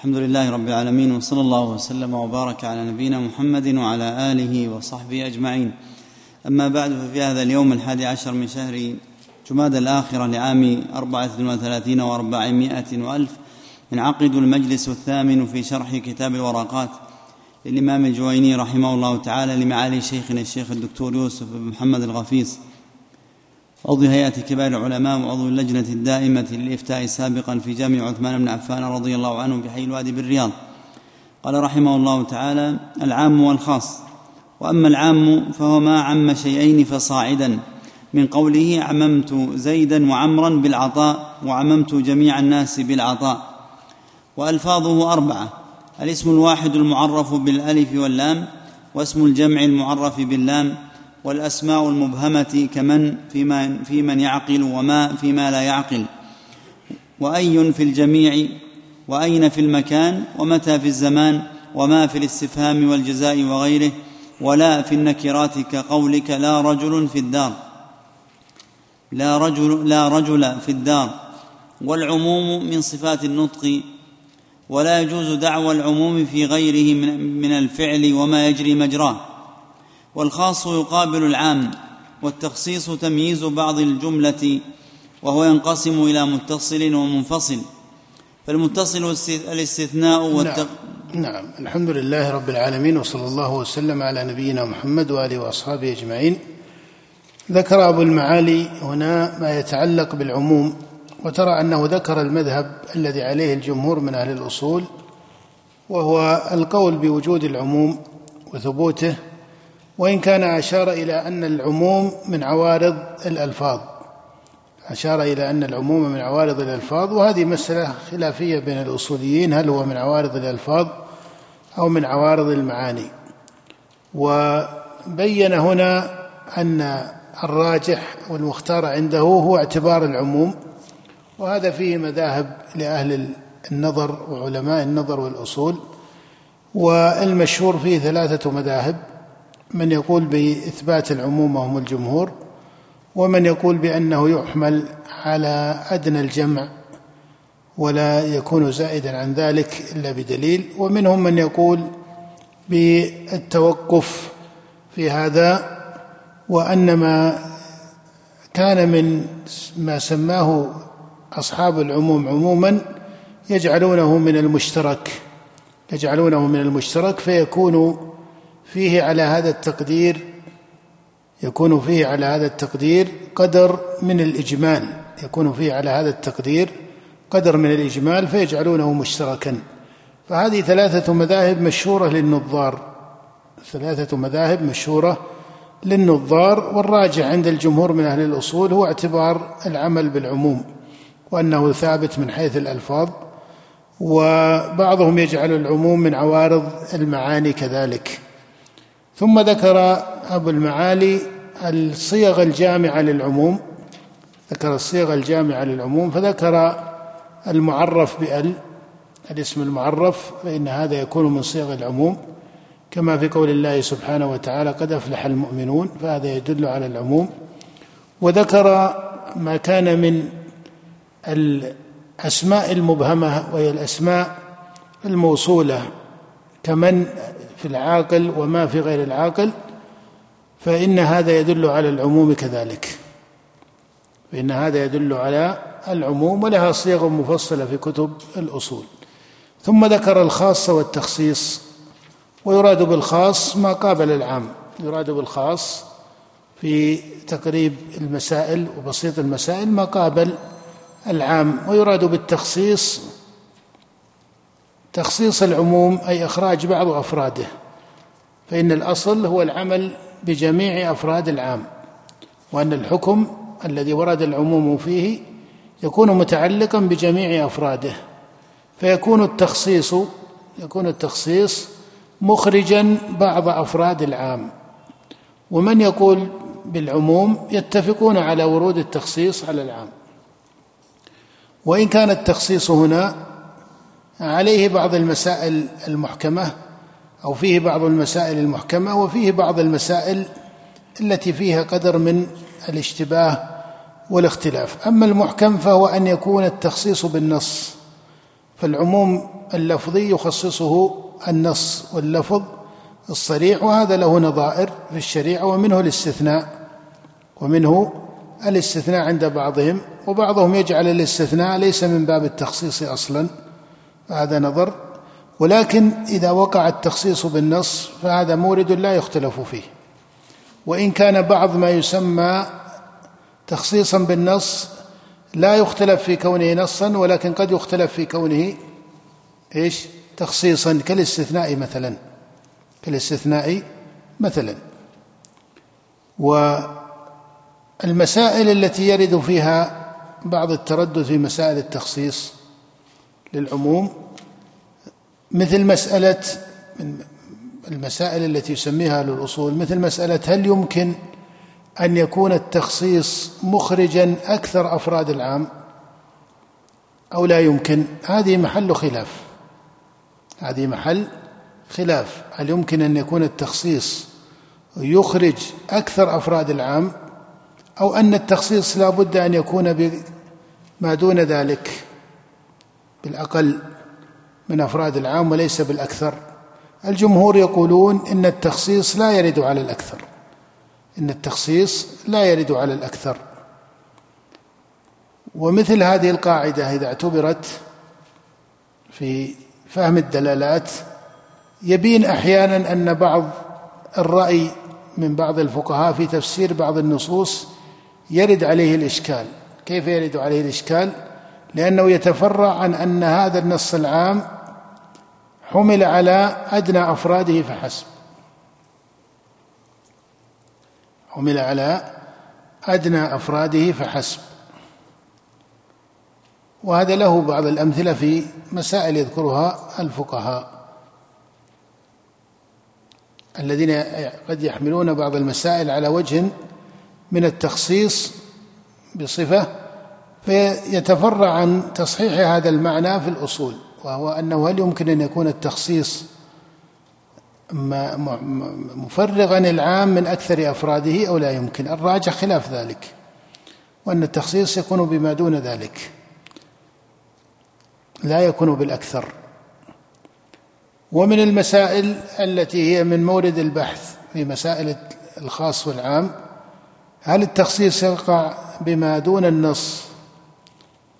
الحمد لله رب العالمين وصلى الله وسلم وبارك على نبينا محمد وعلى آله وصحبه أجمعين. أما بعد ففي هذا اليوم الحادي عشر من شهر جماد الآخرة لعام أربعة وثلاثين وأربعمائة وألف ينعقد المجلس الثامن في شرح كتاب الورقات للإمام الجويني رحمه الله تعالى لمعالي شيخنا الشيخ الدكتور يوسف بن محمد الغفيص. عضو هيئة كبار العلماء وعضو اللجنة الدائمة للإفتاء سابقا في جامع عثمان بن عفان رضي الله عنه بحي الوادي بالرياض قال رحمه الله تعالى العام والخاص وأما العام فهو ما عم شيئين فصاعدا من قوله عممت زيدا وعمرا بالعطاء وعممت جميع الناس بالعطاء والفاظه اربعه الاسم الواحد المعرف بالالف واللام واسم الجمع المعرف باللام والأسماء المبهمة كمن في, في من يعقل وما فيما لا يعقل. وأي في الجميع وأين في المكان ومتى في الزمان وما في الاستفهام والجزاء وغيره ولا في النكرات كقولك لا رجل في الدار. لا رجل لا رجل في الدار. والعموم من صفات النطق ولا يجوز دعوى العموم في غيره من الفعل وما يجري مجراه. والخاص يقابل العام والتخصيص تمييز بعض الجملة وهو ينقسم إلى متصل ومنفصل. فالمتصل الاستثناء والتق... نعم. نعم. الحمد لله رب العالمين وصلى الله وسلم على نبينا محمد وآله وأصحابه أجمعين. ذكر أبو المعالي هنا ما يتعلق بالعموم وترى أنه ذكر المذهب الذي عليه الجمهور من أهل الأصول وهو القول بوجود العموم وثبوته وإن كان أشار إلى أن العموم من عوارض الألفاظ. أشار إلى أن العموم من عوارض الألفاظ وهذه مسألة خلافية بين الأصوليين هل هو من عوارض الألفاظ أو من عوارض المعاني. وبين هنا أن الراجح والمختار عنده هو اعتبار العموم وهذا فيه مذاهب لأهل النظر وعلماء النظر والأصول والمشهور فيه ثلاثة مذاهب. من يقول بإثبات العموم وهم الجمهور ومن يقول بأنه يحمل على أدنى الجمع ولا يكون زائدا عن ذلك إلا بدليل. ومنهم من يقول بالتوقف في هذا وأن ما كان من ما سماه أصحاب العموم عموما يجعلونه من المشترك يجعلونه من المشترك فيكون فيه على هذا التقدير يكون فيه على هذا التقدير قدر من الإجمال يكون فيه على هذا التقدير قدر من الإجمال فيجعلونه مشتركا. فهذه ثلاثة مذاهب مشهورة للنظار ثلاثة مذاهب مشهورة للنظار والراجع عند الجمهور من أهل الأصول هو اعتبار العمل بالعموم وأنه ثابت من حيث الألفاظ وبعضهم يجعل العموم من عوارض المعاني كذلك. ثم ذكر أبو المعالي الصيغ الجامعة للعموم ذكر الصيغ الجامعة للعموم فذكر المعرف بأل الاسم المعرف فإن هذا يكون من صيغ العموم. كما في قول الله سبحانه وتعالى قد أفلح المؤمنون فهذا يدل على العموم. وذكر ما كان من الأسماء المبهمة وهي الأسماء الموصولة كمن في العاقل وما في غير العاقل فإن هذا يدل على العموم كذلك. فإن هذا يدل على العموم ولها صيغ مفصلة في كتب الأصول. ثم ذكر الخاص والتخصيص ويراد بالخاص ما قابل العام. يراد بالخاص في تقريب المسائل وبسيط المسائل ما قابل العام ويراد بالتخصيص تخصيص العموم أي إخراج بعض أفراده فإن الأصل هو العمل بجميع أفراد العام وأن الحكم الذي ورد العموم فيه يكون متعلقا بجميع أفراده فيكون التخصيص يكون التخصيص مخرجا بعض أفراد العام. ومن يقول بالعموم يتفقون على ورود التخصيص على العام. وإن كان التخصيص هنا عليه بعض المسائل المحكمة أو فيه بعض المسائل المحكمة وفيه بعض المسائل التي فيها قدر من الاشتباه والاختلاف. أما المحكم فهو أن يكون التخصيص بالنص فالعموم اللفظي يخصصه النص واللفظ الصريح وهذا له نظائر في الشريعة ومنه الاستثناء ومنه الاستثناء عند بعضهم وبعضهم يجعل الاستثناء ليس من باب التخصيص أصلا. هذا نظر ولكن إذا وقع التخصيص بالنص فهذا مورد لا يختلف فيه. وإن كان بعض ما يسمى تخصيصا بالنص لا يختلف في كونه نصا ولكن قد يختلف في كونه إيش؟ تخصيصا كالاستثناء مثلا. كالاستثناء مثلا. والمسائل التي يرد فيها بعض التردد في مسائل التخصيص للعموم مثل مسألة المسائل التي يسميها أهل الأصول مثل مسألة هل يمكن أن يكون التخصيص مخرجا أكثر أفراد العام أو لا يمكن؟ هذه محل خلاف. هذه محل خلاف. هل يمكن أن يكون التخصيص يخرج أكثر أفراد العام أو أن التخصيص لا بد أن يكون بما دون ذلك؟ بالأقل من أفراد العام وليس بالأكثر. الجمهور يقولون إن التخصيص لا يرد على الأكثر. إن التخصيص لا يرد على الأكثر. ومثل هذه القاعدة إذا اعتبرت في فهم الدلالات يبين أحيانا أن بعض الرأي من بعض الفقهاء في تفسير بعض النصوص يرد عليه الإشكال. كيف يرد عليه الإشكال؟ لأنه يتفرع عن أن هذا النص العام حمل على أدنى أفراده فحسب. حمل على أدنى أفراده فحسب. وهذا له بعض الأمثلة في مسائل يذكرها الفقهاء الذين قد يحملون بعض المسائل على وجه من التخصيص بصفة فيتفرع عن تصحيح هذا المعنى في الأصول وهو أنه هل يمكن أن يكون التخصيص مفرغا العام من أكثر أفراده أو لا يمكن؟ الراجح خلاف ذلك وأن التخصيص يكون بما دون ذلك لا يكون بالأكثر. ومن المسائل التي هي من مورد البحث في مسائل الخاص والعام هل التخصيص يقع بما دون النص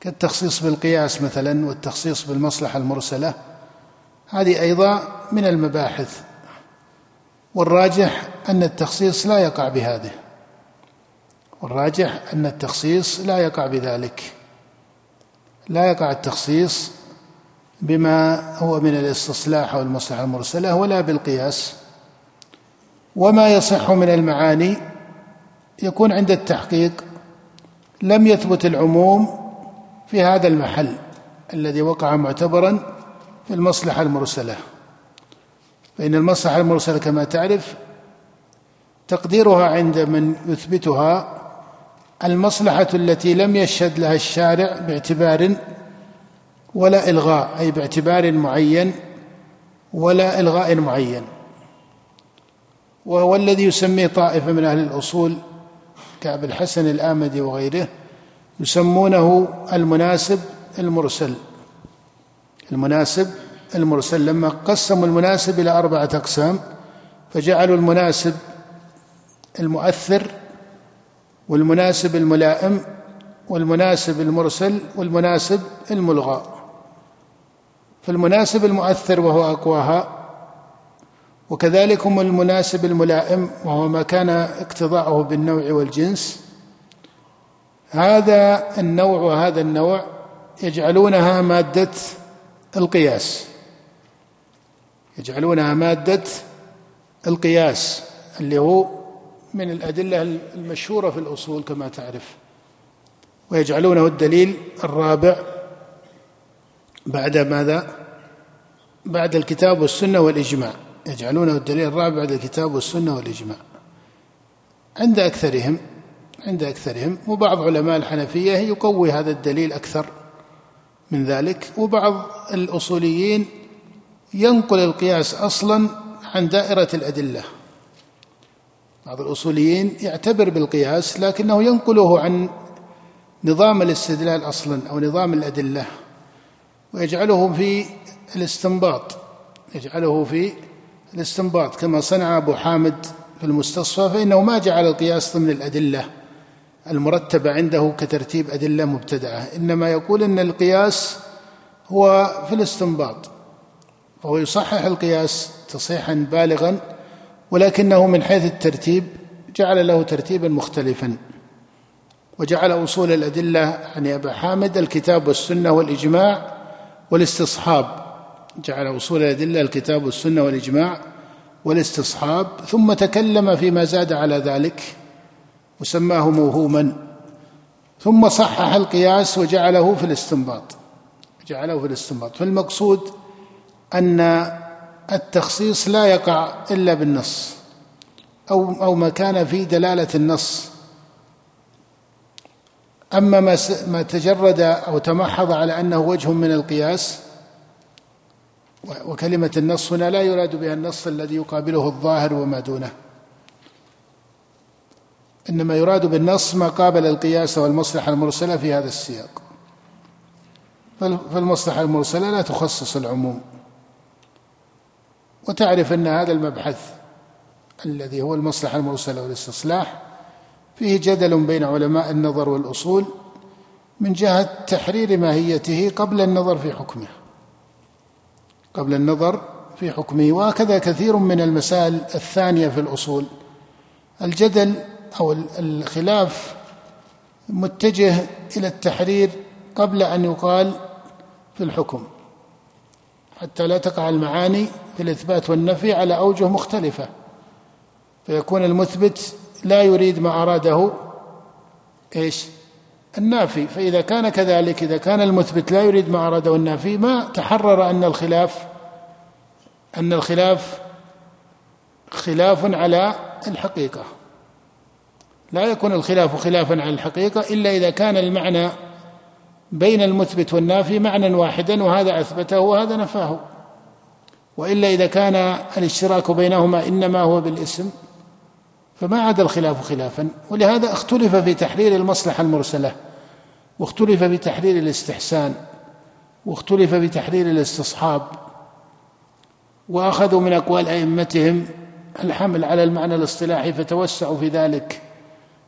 كالتخصيص بالقياس مثلا والتخصيص بالمصلحة المرسلة هذه أيضا من المباحث. والراجح أن التخصيص لا يقع بهذه. والراجح أن التخصيص لا يقع بذلك. لا يقع التخصيص بما هو من الاستصلاح أو المصلحه المرسلة ولا بالقياس. وما يصح من المعاني يكون عند التحقيق لم يثبت العموم في هذا المحل الذي وقع معتبرا في المصلحة المرسلة. فإن المصلحة المرسلة كما تعرف تقديرها عند من يثبتها المصلحة التي لم يشهد لها الشارع باعتبار ولا إلغاء أي باعتبار معين ولا إلغاء معين. وهو الذي يسميه طائفة من أهل الأصول كأبي الحسن الآمدي وغيره يسمونه المناسب المرسل. المناسب المرسل لما قسموا المناسب إلى أربعة أقسام فجعلوا المناسب المؤثر والمناسب الملائم والمناسب المرسل والمناسب الملغى. فالمناسب المؤثر وهو أقواها وكذلك هم المناسب الملائم وهو ما كان اقتضاءه بالنوع والجنس هذا النوع وهذا النوع يجعلونها مادة القياس. يجعلونها مادة القياس اللي هو من الأدلة المشهورة في الأصول كما تعرف. ويجعلونه الدليل الرابع بعد ماذا؟ بعد الكتاب والسنة والإجماع. يجعلونه الدليل الرابع بعد الكتاب والسنة والإجماع. عند أكثرهم عند أكثرهم وبعض علماء الحنفية يقوي هذا الدليل أكثر من ذلك وبعض الأصوليين ينقل القياس أصلا عن دائرة الأدلة. بعض الأصوليين يعتبر بالقياس لكنه ينقله عن نظام الاستدلال أصلا أو نظام الأدلة ويجعله في الاستنباط يجعله في الاستنباط. كما صنع أبو حامد في المستصفى فإنه ما جعل القياس ضمن الأدلة. المرتبة عنده كترتيب أدلة مبتدعة. إنما يقول أن القياس هو في الاستنباط فهو يصحح القياس تصحيحا بالغا ولكنه من حيث الترتيب جعل له ترتيبا مختلفا. وجعل أصول الأدلة عن أبا حامد الكتاب والسنة والإجماع والاستصحاب. جعل أصول الأدلة الكتاب والسنة والإجماع والاستصحاب ثم تكلم فيما زاد على ذلك. وسماه موهوما. ثم صحح القياس وجعله في الاستنباط. جعله في الاستنباط. فالمقصود أن التخصيص لا يقع إلا بالنص أو أو ما كان في دلالة النص. أما ما ما تجرد أو تمحض على أنه وجه من القياس وكلمة النص هنا لا يراد بها النص الذي يقابله الظاهر وما دونه. إنما يراد بالنص ما قابل القياس والمصلحة المرسلة في هذا السياق. فالمصلحة المرسلة لا تخصص العموم. وتعرف أن هذا المبحث الذي هو المصلحة المرسلة والاستصلاح فيه جدل بين علماء النظر والأصول من جهة تحرير ماهيته قبل النظر في حكمه. قبل النظر في حكمه وهكذا كثير من المسائل الثانية في الأصول. الجدل أو الخلاف متجه إلى التحرير قبل أن يقال في الحكم حتى لا تقع المعاني في الإثبات والنفي على أوجه مختلفة فيكون المثبت لا يريد ما أراده إيش؟ النافي فإذا كان كذلك إذا كان المثبت لا يريد ما أراده النافي ما تحرر أن الخلاف أن الخلاف خلاف على الحقيقة. لا يكون الخلاف خلافا على الحقيقة إلا إذا كان المعنى بين المثبت والنافي معنى واحدا وهذا أثبته وهذا نفاه. وإلا إذا كان الاشتراك بينهما إنما هو بالاسم فما عاد الخلاف خلافا. ولهذا اختلف في تحرير المصلحة المرسلة واختلف في تحرير الاستحسان واختلف في تحرير الاستصحاب وأخذوا من أقوال أئمتهم الحمل على المعنى الاصطلاحي فتوسعوا في ذلك.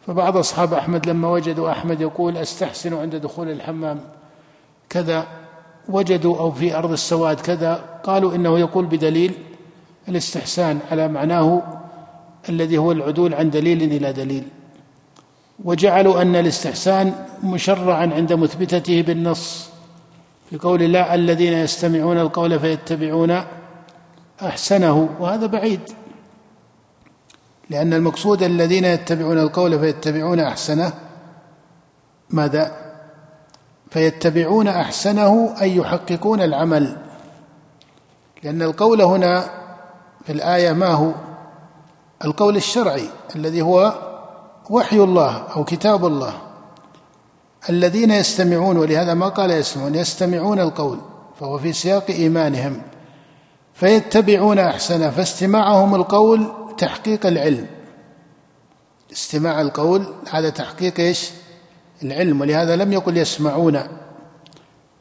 فبعض أصحاب أحمد لما وجدوا أحمد يقول أستحسن عند دخول الحمام. كذا وجدوا أو في أرض السواد كذا قالوا إنه يقول بدليل الاستحسان على معناه الذي هو العدول عن دليل إلى دليل. وجعلوا أن الاستحسان مشرعا عند مثبتته بالنص في قول الله الذين يستمعون القول فيتبعون أحسنه وهذا بعيد. لأن المقصود الذين يتبعون القول فيتبعون أحسنه. ماذا؟ فيتبعون أحسنه أي يحققون العمل. لأن القول هنا في الآية ما هو؟ القول الشرعي الذي هو وحي الله أو كتاب الله. الذين يستمعون ولهذا ما قال يسمعون يستمعون القول فهو في سياق إيمانهم. فيتبعون أحسنه فاستماعهم القول تحقيق العلم. استماع القول هذا تحقيق إيش؟ العلم ولهذا لم يقل يسمعون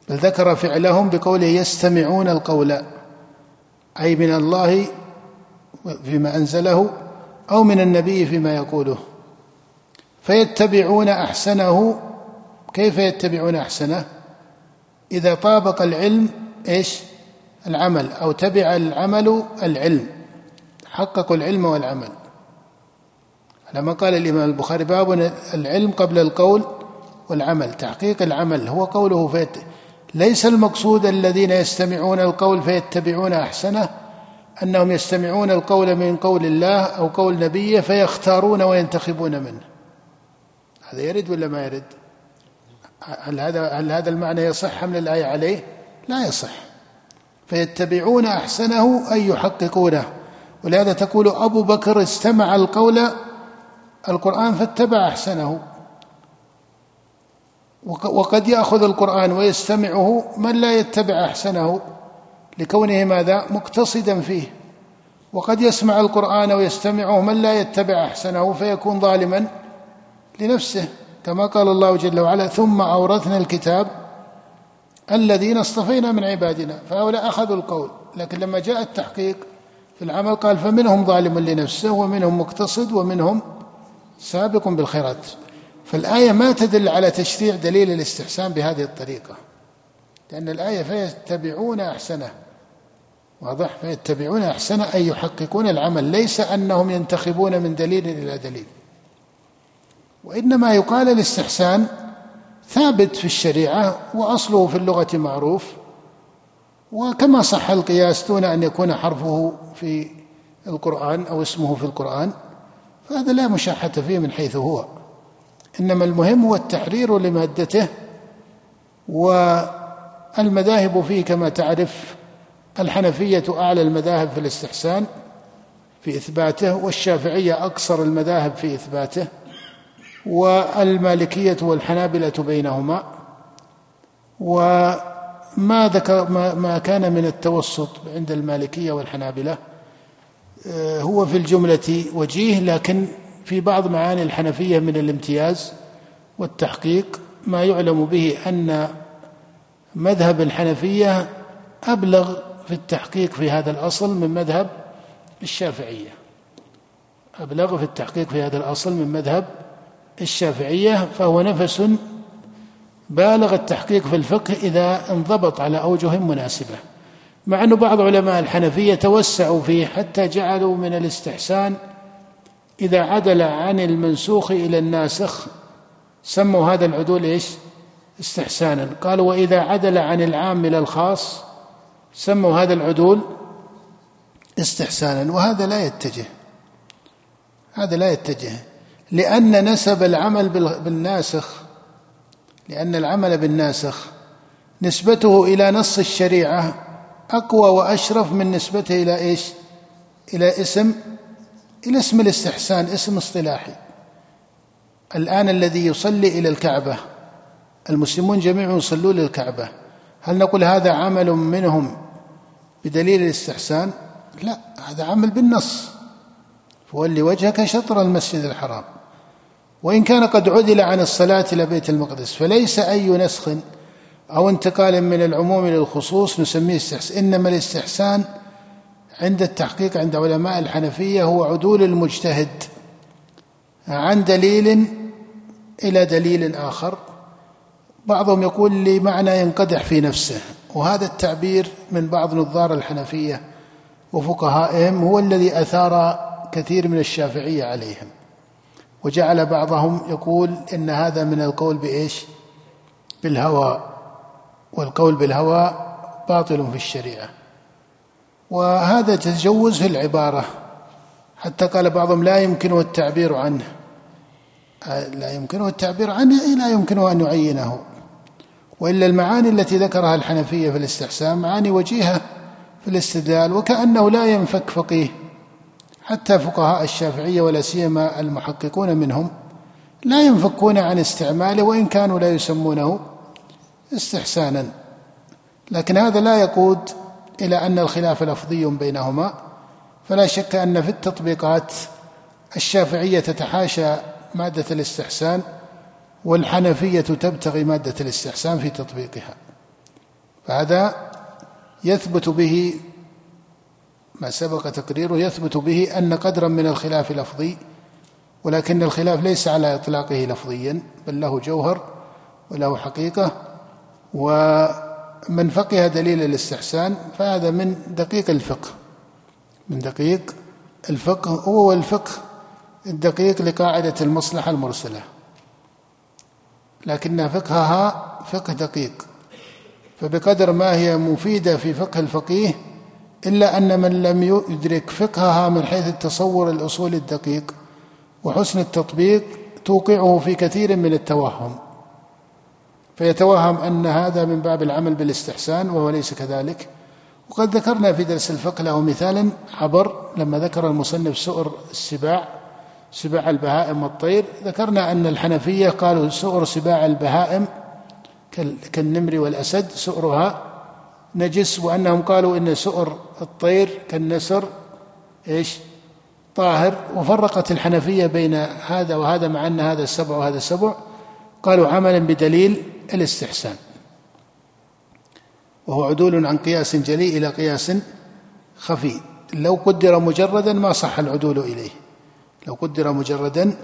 بل ذكر فعلهم بقوله يستمعون القول أي من الله فيما أنزله أو من النبي فيما يقوله. فيتبعون أحسنه كيف يتبعون أحسنه؟ إذا طابق العلم إيش؟ العمل أو تبع العمل العلم. حققوا العلم والعمل. لما قال الإمام البخاري باب العلم قبل القول والعمل. تحقيق العمل هو قوله فيت ليس المقصود الذين يستمعون القول فيتبعون أحسنه أنهم يستمعون القول من قول الله أو قول نبيه فيختارون وينتخبون منه. هذا يرد ولا ما يرد؟ هل هذا هل هذا المعنى يصح حمل الايه عليه؟ لا يصح. فيتبعون أحسنه أي يحققونه. ولهذا تقول أبو بكر استمع القول القرآن فاتبع أحسنه. وقد يأخذ القرآن ويستمعه من لا يتبع أحسنه. لكونه ماذا؟ مقتصدا فيه. وقد يسمع القرآن ويستمعه من لا يتبع أحسنه فيكون ظالما لنفسه كما قال الله جل وعلا ثم أورثنا الكتاب الذين اصطفينا من عبادنا فهؤلاء أخذوا القول لكن لما جاء التحقيق العمل قال فمنهم ظالم لنفسه ومنهم مقتصد ومنهم سابق بالخيرات. فالآية ما تدل على تشريع دليل الاستحسان بهذه الطريقة لأن الآية فيتبعون أحسنه. واضح؟ فيتبعون أحسنه أي يحققون العمل. ليس أنهم ينتخبون من دليل إلى دليل. وإنما يقال الاستحسان ثابت في الشريعة وأصله في اللغة معروف. وكما صح القياس دون أن يكون حرفه في القرآن أو اسمه في القرآن فهذا لا مشاحة فيه من حيث هو. إنما المهم هو التحرير لمادته والمذاهب فيه كما تعرف الحنفية أعلى المذاهب في الاستحسان في إثباته والشافعية أقصر المذاهب في إثباته والمالكية والحنابلة بينهما وما ذكر ما كان من التوسط عند المالكية والحنابلة آه، هو في الجملة وجيه لكن في بعض معاني الحنفية من الامتياز والتحقيق ما يعلم به أن مذهب الحنفية أبلغ في التحقيق في هذا الأصل من مذهب الشافعية. أبلغ في التحقيق في هذا الأصل من مذهب الشافعية فهو نفس بالغ التحقيق في الفقه إذا انضبط على أوجه مناسبة مع أن بعض علماء الحنفية توسعوا فيه حتى جعلوا من الاستحسان إذا عدل عن المنسوخ إلى الناسخ سموا هذا العدول إيش؟ استحسانا. قالوا وإذا عدل عن العام إلى الخاص سموا هذا العدول استحسانا وهذا لا يتجه هذا لا يتجه لأن نسب العمل بالناسخ لأن العمل بالناسخ. نسبته إلى نص الشريعة أقوى وأشرف من نسبته إلى إيش؟ إلى اسم إلى اسم الاستحسان اسم اصطلاحي. الآن الذي يصلي إلى الكعبة المسلمون جميعهم يصلون للكعبة هل نقول هذا عمل منهم بدليل الاستحسان؟ لا هذا عمل بالنص. فولي وجهك شطر المسجد الحرام. وإن كان قد عدل عن الصلاة إلى بيت المقدس فليس أي نسخ أو انتقال من العموم للخصوص نسميه استحسان إنما الاستحسان عند التحقيق عند علماء الحنفية هو عدول المجتهد عن دليل إلى دليل آخر. بعضهم يقول لي معنى ينقدح في نفسه وهذا التعبير من بعض نظار الحنفية وفقهائهم هو الذي أثار كثير من الشافعية عليهم. وجعل بعضهم يقول إن هذا من القول بإيش؟ بالهوى. والقول بالهوى باطل في الشريعة. وهذا تجوز في العبارة. حتى قال بعضهم لا يمكنه التعبير عنه. لا يمكنه التعبير عنه لا يمكنه أن يعينه. وإلا المعاني التي ذكرها الحنفية في الاستحسان معاني وجيهة في الاستدلال وكأنه لا ينفك فقيه. حتى فقهاء الشافعية ولا سيما المحققون منهم لا ينفكون عن استعماله وإن كانوا لا يسمونه استحسانا. لكن هذا لا يقود إلى أن الخلاف لفظي بينهما. فلا شك أن في التطبيقات الشافعية تتحاشى مادة الاستحسان والحنفية تبتغي مادة الاستحسان في تطبيقها. فهذا يثبت به ما سبق تقريره يثبت به أن قدرا من الخلاف لفظي ولكن الخلاف ليس على إطلاقه لفظيا بل له جوهر وله حقيقة ومن فقه دليل الاستحسان فهذا من دقيق الفقه. من دقيق الفقه هو الفقه الدقيق لقاعدة المصلحة المرسلة. لكن فقهها فقه دقيق. فبقدر ما هي مفيدة في فقه الفقيه إلا أن من لم يدرك فقهها من حيث التصور الأصولي الدقيق وحسن التطبيق توقعه في كثير من التوهم. فيتوهم أن هذا من باب العمل بالاستحسان وهو ليس كذلك. وقد ذكرنا في درس الفقه له مثالا عبر لما ذكر المصنف سؤر السباع سباع البهائم والطير ذكرنا أن الحنفية قالوا سؤر سباع البهائم كالنمر والأسد سؤرها نجس وأنهم قالوا إن سؤر الطير كالنسر إيش؟ طاهر. وفرقت الحنفية بين هذا وهذا مع أن هذا السبع وهذا السبع. قالوا عملا بدليل الاستحسان. وهو عدول عن قياس جلي إلى قياس خفي. لو قدر مجردا ما صح العدول إليه. لو قدر مجردا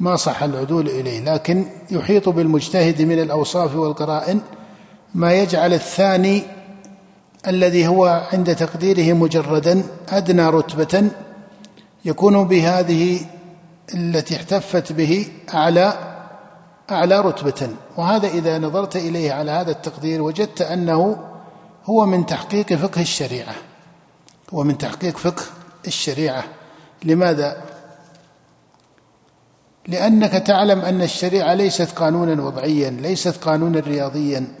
ما صح العدول إليه. لكن يحيط بالمجتهد من الأوصاف والقرائن ما يجعل الثاني الذي هو عند تقديره مجردا أدنى رتبة يكون بهذه التي احتفت به أعلى أعلى رتبة. وهذا إذا نظرت إليه على هذا التقدير وجدت أنه هو من تحقيق فقه الشريعة. هو من تحقيق فقه الشريعة. لماذا؟ لأنك تعلم أن الشريعة ليست قانونا وضعيا ليست قانونا رياضيا.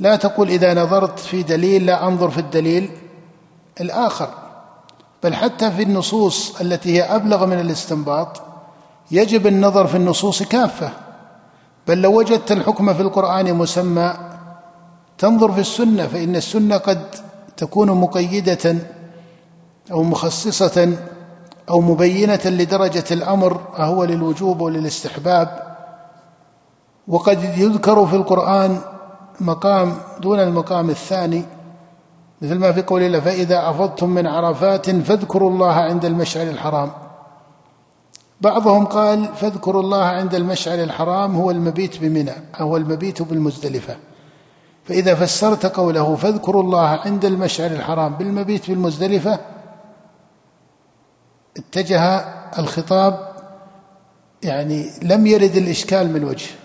لا تقول إذا نظرت في دليل لا أنظر في الدليل الآخر بل حتى في النصوص التي هي أبلغ من الاستنباط يجب النظر في النصوص كافة بل لو وجدت الحكم في القرآن مسمى تنظر في السنة فإن السنة قد تكون مقيدة أو مخصصة أو مبينة لدرجة الأمر أهو للوجوب وللاستحباب. وقد يذكر في القرآن مقام دون المقام الثاني مثل ما في قول الله فإذا أفضتم من عرفات فاذكروا الله عند المشعر الحرام. بعضهم قال فاذكروا الله عند المشعر الحرام هو المبيت بمنى أو المبيت بالمزدلفة. فإذا فسرت قوله فاذكروا الله عند المشعر الحرام بالمبيت بالمزدلفة اتجه الخطاب يعني لم يرد الإشكال من وجه.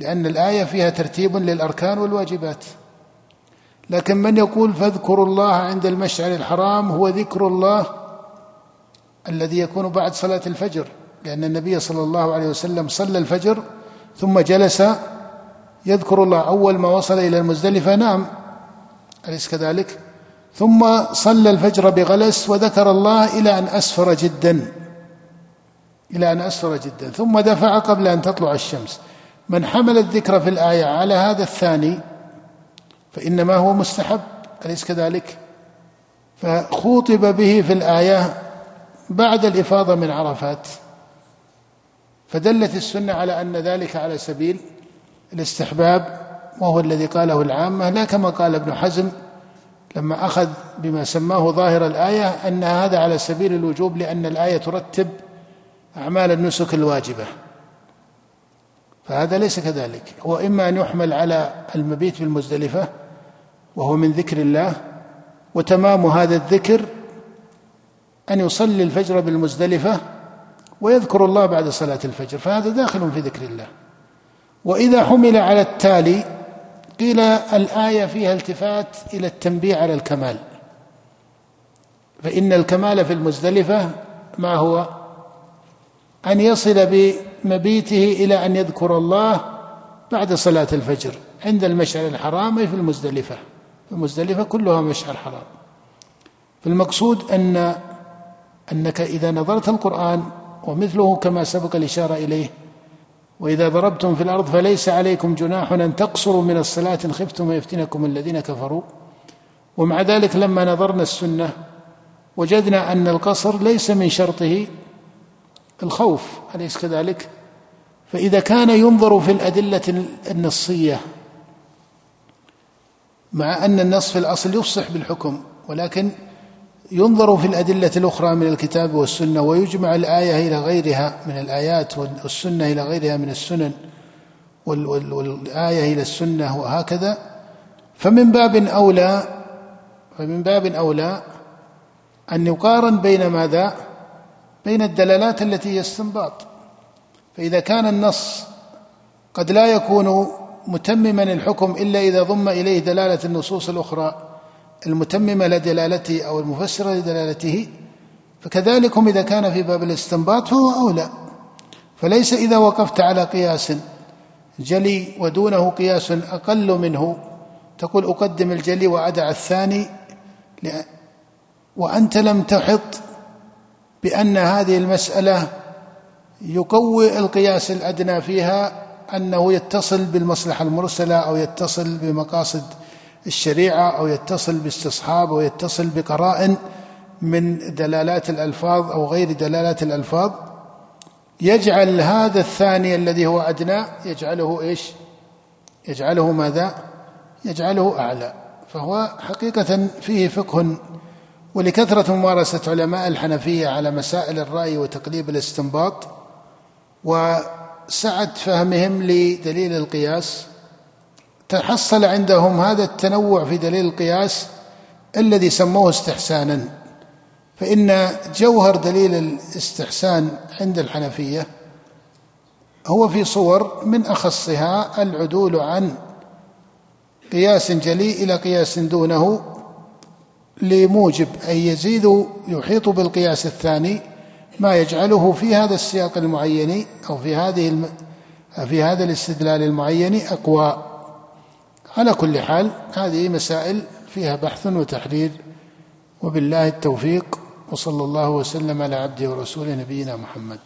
لأن الآية فيها ترتيب للأركان والواجبات. لكن من يقول فاذكروا الله عند المشعر الحرام هو ذكر الله الذي يكون بعد صلاة الفجر لأن النبي صلى الله عليه وسلم صلى الفجر ثم جلس يذكر الله. أول ما وصل إلى المزدلفة نام أليس كذلك؟ ثم صلى الفجر بغلس وذكر الله إلى أن أسفر جدا إلى أن أسفر جدا ثم دفع قبل أن تطلع الشمس. من حمل الذكر في الآية على هذا الثاني فإنما هو مستحب أليس كذلك؟ فخوطب به في الآية بعد الإفاضة من عرفات فدلت السنة على أن ذلك على سبيل الاستحباب وهو الذي قاله العامة لا كما قال ابن حزم لما أخذ بما سماه ظاهر الآية أن هذا على سبيل الوجوب لأن الآية ترتب أعمال النسك الواجبة فهذا ليس كذلك. هو إما أن يحمل على المبيت بالمزدلفة وهو من ذكر الله وتمام هذا الذكر أن يصلي الفجر بالمزدلفة ويذكر الله بعد صلاة الفجر فهذا داخل في ذكر الله. وإذا حمل على التالي قيل الآية فيها التفات إلى التنبيه على الكمال. فإن الكمال في المزدلفة ما هو؟ أن يصل بمبيته إلى أن يذكر الله بعد صلاة الفجر عند المشعر الحرام أي في المزدلفة. المزدلفة كلها مشعر حرام. فالمقصود أن أنك إذا نظرت القرآن ومثله كما سبق الإشارة إليه وإذا ضربتم في الأرض فليس عليكم جناح أن تقصروا من الصلاة إن خفتم يفتنكم الذين كفروا. ومع ذلك لما نظرنا السنة وجدنا أن القصر ليس من شرطه الخوف أليس كذلك؟ فإذا كان ينظر في الأدلة النصية مع أن النص في الأصل يفصح بالحكم ولكن ينظر في الأدلة الأخرى من الكتاب والسنة ويجمع الآية إلى غيرها من الآيات والسنة إلى غيرها من السنن والآية إلى السنة وهكذا فمن باب أولى فمن باب أولى أن يقارن بين ماذا؟ بين الدلالات التي هي استنباط. فإذا كان النص قد لا يكون متمما الحكم إلا إذا ضم إليه دلالة النصوص الأخرى المتممة لدلالته أو المفسرة لدلالته فكذلكم إذا كان في باب الاستنباط فهو أولى. فليس إذا وقفت على قياس جلي ودونه قياس أقل منه تقول أقدم الجلي وأدع الثاني وأنت لم تحط بأن هذه المسألة يقوي القياس الأدنى فيها أنه يتصل بالمصلحة المرسلة أو يتصل بمقاصد الشريعة أو يتصل باستصحاب أو يتصل بقرائن من دلالات الألفاظ أو غير دلالات الألفاظ يجعل هذا الثاني الذي هو أدنى يجعله إيش؟ يجعله ماذا؟ يجعله أعلى فهو حقيقة فيه فقه ولكثرة ممارسة علماء الحنفية على مسائل الرأي وتقليب الاستنباط وسعة فهمهم لدليل القياس. تحصل عندهم هذا التنوع في دليل القياس الذي سموه استحسانا فإن جوهر دليل الاستحسان عند الحنفية هو في صور من أخصها العدول عن قياس جلي إلى قياس دونه. لموجب أن يزيد يحيط بالقياس الثاني ما يجعله في هذا السياق المعين أو في هذه الم... في هذا الاستدلال المعين أقوى. على كل حال هذه مسائل فيها بحث وتحرير وبالله التوفيق وصلى الله وسلم على عبده ورسوله نبينا محمد.